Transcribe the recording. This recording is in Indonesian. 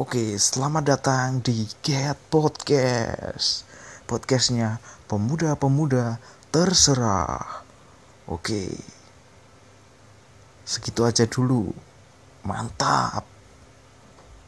Oke, selamat datang di Get Podcast. Podcastnya pemuda-pemuda terserah. Oke, segitu aja dulu. Mantap.